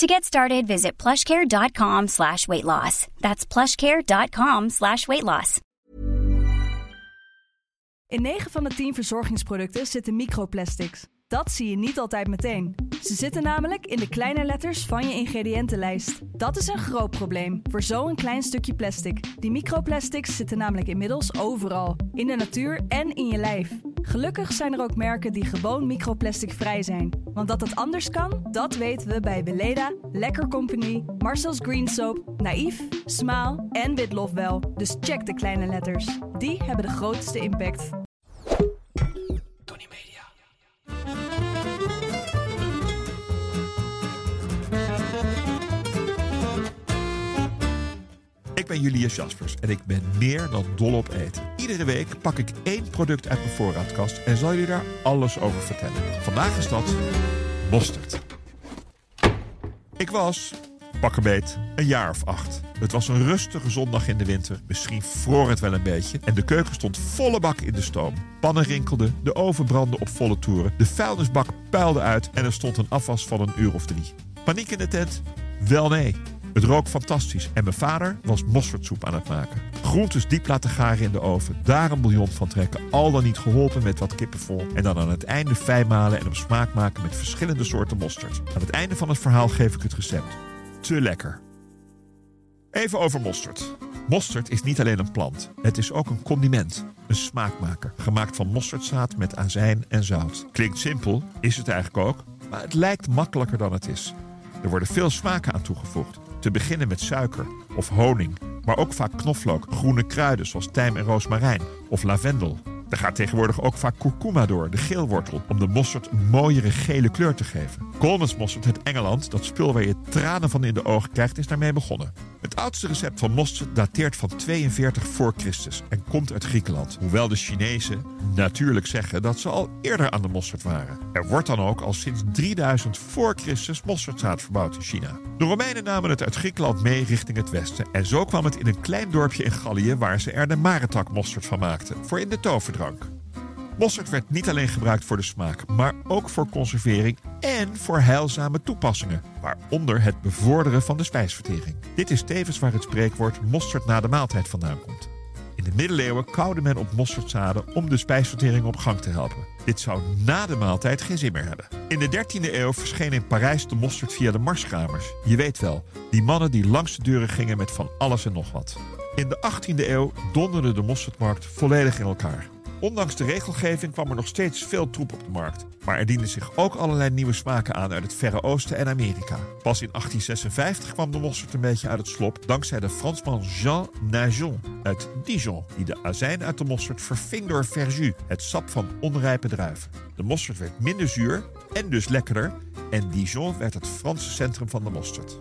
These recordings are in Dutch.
To get started, visit plushcare.com slash weight loss. That's plushcare.com slash weight loss. In 9 van de 10 verzorgingsproducten zitten microplastics. Dat zie je niet altijd meteen. Ze zitten namelijk in de kleine letters van je ingrediëntenlijst. Dat is een groot probleem voor zo'n klein stukje plastic. Die microplastics zitten namelijk inmiddels overal. In de natuur en in je lijf. Gelukkig zijn er ook merken die gewoon microplastic vrij zijn. Want dat het anders kan, dat weten we bij Weleda, Lekker Company, Marcel's Green Soap, Naïef, Smaal en Witlof wel. Dus check de kleine letters. Die hebben de grootste impact. Ben Julius Jaspers en ik ben meer dan dol op eten. Iedere week pak ik één product uit mijn voorraadkast en zal jullie daar alles over vertellen. Vandaag is dat mosterd. Ik was, pak een beet, een jaar of acht. Het was een rustige zondag in de winter. Misschien vroor het wel een beetje. En de keuken stond volle bak in de stoom. Pannen rinkelden, de oven brandde op volle toeren. De vuilnisbak puilde uit en er stond een afwas van een uur of drie. Paniek in de tent? Wel nee. Het rook fantastisch en mijn vader was mosterdsoep aan het maken. Groentes diep laten garen in de oven, daar een bouillon van trekken, al dan niet geholpen met wat kippenvol. En dan aan het einde fijn malen en op smaak maken met verschillende soorten mosterd. Aan het einde van het verhaal geef ik het recept. Te lekker. Even over mosterd. Mosterd is niet alleen een plant, het is ook een condiment, een smaakmaker, gemaakt van mosterdzaad met azijn en zout. Klinkt simpel, is het eigenlijk ook, maar het lijkt makkelijker dan het is. Er worden veel smaken aan toegevoegd. Te beginnen met suiker of honing, maar ook vaak knoflook, groene kruiden zoals tijm en roosmarijn of lavendel. Er gaat tegenwoordig ook vaak kurkuma door, de geelwortel, om de mosterd een mooiere gele kleur te geven. Coleman's mosterd uit Engeland, dat spul waar je tranen van in de ogen krijgt, is daarmee begonnen. Het oudste recept van mosterd dateert van 42 voor Christus en komt uit Griekenland. Hoewel de Chinezen natuurlijk zeggen dat ze al eerder aan de mosterd waren. Er wordt dan ook al sinds 3000 voor Christus mosterdzaad verbouwd in China. De Romeinen namen het uit Griekenland mee richting het westen. En zo kwam het in een klein dorpje in Gallië waar ze er de maretak mosterd van maakten. Voor in de toverdrank. Mosterd werd niet alleen gebruikt voor de smaak, maar ook voor conservering en voor heilzame toepassingen, waaronder het bevorderen van de spijsvertering. Dit is tevens waar het spreekwoord mosterd na de maaltijd vandaan komt. In de middeleeuwen koude men op mosterdzaden om de spijsvertering op gang te helpen. Dit zou na de maaltijd geen zin meer hebben. In de 13e eeuw verscheen in Parijs de mosterd via de marskramers. Je weet wel, die mannen die langs de deuren gingen met van alles en nog wat. In de 18e eeuw donderde de mosterdmarkt volledig in elkaar. Ondanks de regelgeving kwam er nog steeds veel troep op de markt. Maar er dienden zich ook allerlei nieuwe smaken aan uit het Verre Oosten en Amerika. Pas in 1856 kwam de mosterd een beetje uit het slop dankzij de Fransman Jean Najon uit Dijon, die de azijn uit de mosterd verving door verjus, het sap van onrijpe druiven. De mosterd werd minder zuur en dus lekkerder en Dijon werd het Franse centrum van de mosterd.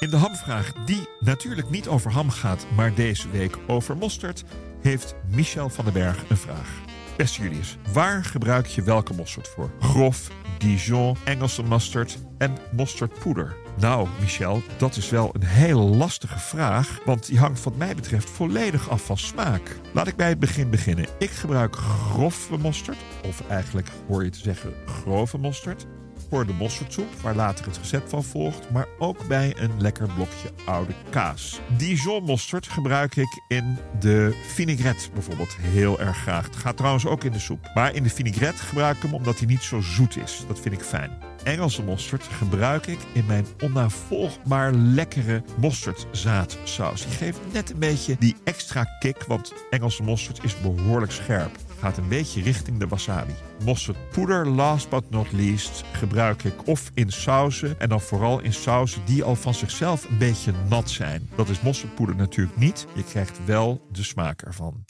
In de hamvraag, die natuurlijk niet over ham gaat, maar deze week over mosterd, heeft Michel van den Berg een vraag. Beste Julius, waar gebruik je welke mosterd voor? Grof, Dijon, Engelse mosterd en mosterdpoeder? Nou, Michel, dat is wel een hele lastige vraag, want die hangt wat mij betreft volledig af van smaak. Laat ik bij het begin beginnen. Ik gebruik grove mosterd, of eigenlijk hoor je te zeggen grove mosterd voor de mosterdsoep, waar later het recept van volgt, maar ook bij een lekker blokje oude kaas. Dijon mosterd gebruik ik in de vinaigrette bijvoorbeeld heel erg graag. Het gaat trouwens ook in de soep. Maar in de vinaigrette gebruik ik hem omdat hij niet zo zoet is. Dat vind ik fijn. Engelse mosterd gebruik ik in mijn onnavolgbaar lekkere mosterdzaadsaus. Die geeft net een beetje die extra kick, want Engelse mosterd is behoorlijk scherp gaat een beetje richting de wasabi. Mosterdpoeder, last but not least, gebruik ik of in sauzen en dan vooral in sauzen die al van zichzelf een beetje nat zijn. Dat is mosterdpoeder natuurlijk niet. Je krijgt wel de smaak ervan.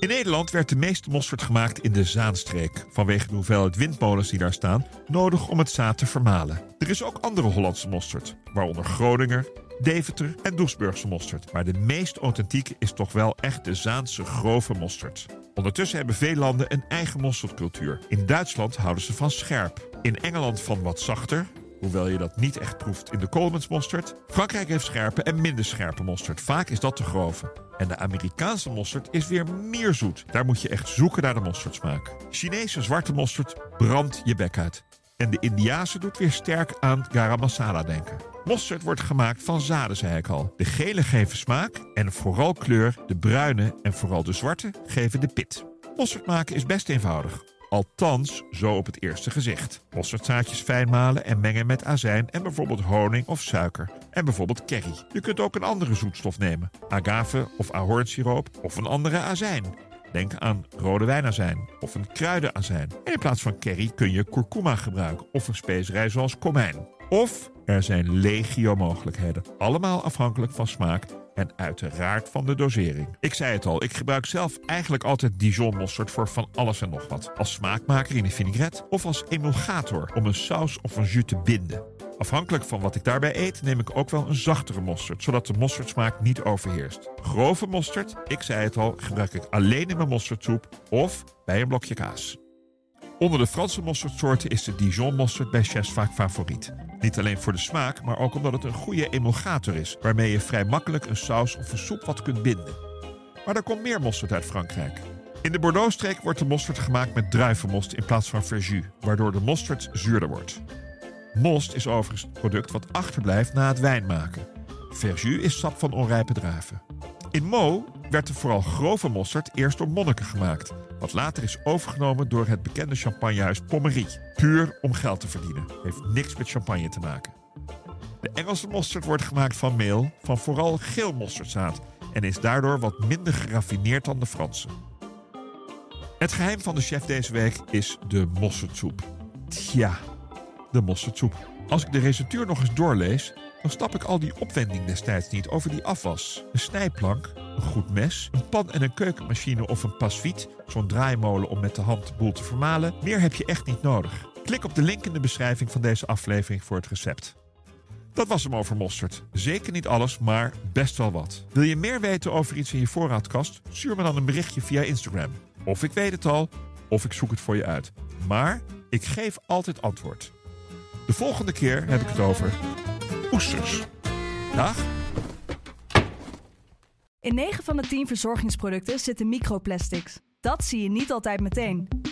In Nederland werd de meeste mosterd gemaakt in de Zaanstreek. Vanwege de hoeveelheid windmolens die daar staan, nodig om het zaad te vermalen. Er is ook andere Hollandse mosterd, waaronder Groninger, Deventer en Doesburgse mosterd. Maar de meest authentieke is toch wel echt de Zaanse grove mosterd. Ondertussen hebben veel landen een eigen mosterdcultuur. In Duitsland houden ze van scherp. In Engeland van wat zachter, hoewel je dat niet echt proeft in de Coleman's mosterd. Frankrijk heeft scherpe en minder scherpe mosterd. Vaak is dat te grove. En de Amerikaanse mosterd is weer meer zoet. Daar moet je echt zoeken naar de mosterdsmaak. Chinese zwarte mosterd brandt je bek uit. En de Indiase doet weer sterk aan garam masala denken. Mosterd wordt gemaakt van zaden, zei ik al. De gele geven smaak en vooral kleur. De bruine en vooral de zwarte geven de pit. Mosterd maken is best eenvoudig. Althans, zo op het eerste gezicht. Mosterdzaadjes fijn malen en mengen met azijn en bijvoorbeeld honing of suiker. En bijvoorbeeld curry. Je kunt ook een andere zoetstof nemen. Agave of ahornsiroop of een andere azijn. Denk aan rode wijnazijn of een kruidenazijn. En in plaats van curry kun je kurkuma gebruiken of een specerij zoals komijn. Of er zijn legio mogelijkheden. Allemaal afhankelijk van smaak en uiteraard van de dosering. Ik zei het al, ik gebruik zelf eigenlijk altijd Dijon mosterd voor van alles en nog wat. Als smaakmaker in een vinaigrette of als emulgator om een saus of een jus te binden. Afhankelijk van wat ik daarbij eet, neem ik ook wel een zachtere mosterd, zodat de mosterdsmaak niet overheerst. Grove mosterd, ik zei het al, gebruik ik alleen in mijn mosterdsoep of bij een blokje kaas. Onder de Franse mosterdsoorten is de Dijon mosterd bij chefs vaak favoriet. Niet alleen voor de smaak, maar ook omdat het een goede emulgator is, waarmee je vrij makkelijk een saus of een soep wat kunt binden. Maar er komt meer mosterd uit Frankrijk. In de Bordeaux-streek wordt de mosterd gemaakt met druivenmost in plaats van verjus, waardoor de mosterd zuurder wordt. Most is overigens het product wat achterblijft na het wijn maken. Verjus is sap van onrijpe druiven. In Meaux werd de vooral grove mosterd eerst door monniken gemaakt, wat later is overgenomen door het bekende champagnehuis Pommery. Puur om geld te verdienen. Heeft niks met champagne te maken. De Engelse mosterd wordt gemaakt van meel van vooral geel mosterdzaad en is daardoor wat minder geraffineerd dan de Franse. Het geheim van de chef deze week is de mosterdsoep. Tja, de mosterdsoep. Als ik de receptuur nog eens doorlees, dan stap ik al die opwending destijds niet over die afwas. Een snijplank, een goed mes, een pan en een keukenmachine of een pasviet, zo'n draaimolen om met de hand de boel te vermalen. Meer heb je echt niet nodig. Klik op de link in de beschrijving van deze aflevering voor het recept. Dat was hem over mosterd. Zeker niet alles, maar best wel wat. Wil je meer weten over iets in je voorraadkast? Stuur me dan een berichtje via Instagram. Of ik weet het al, of ik zoek het voor je uit. Maar ik geef altijd antwoord. De volgende keer heb ik het over oesters. Dag. In 9 van de 10 verzorgingsproducten zitten microplastics. Dat zie je niet altijd meteen.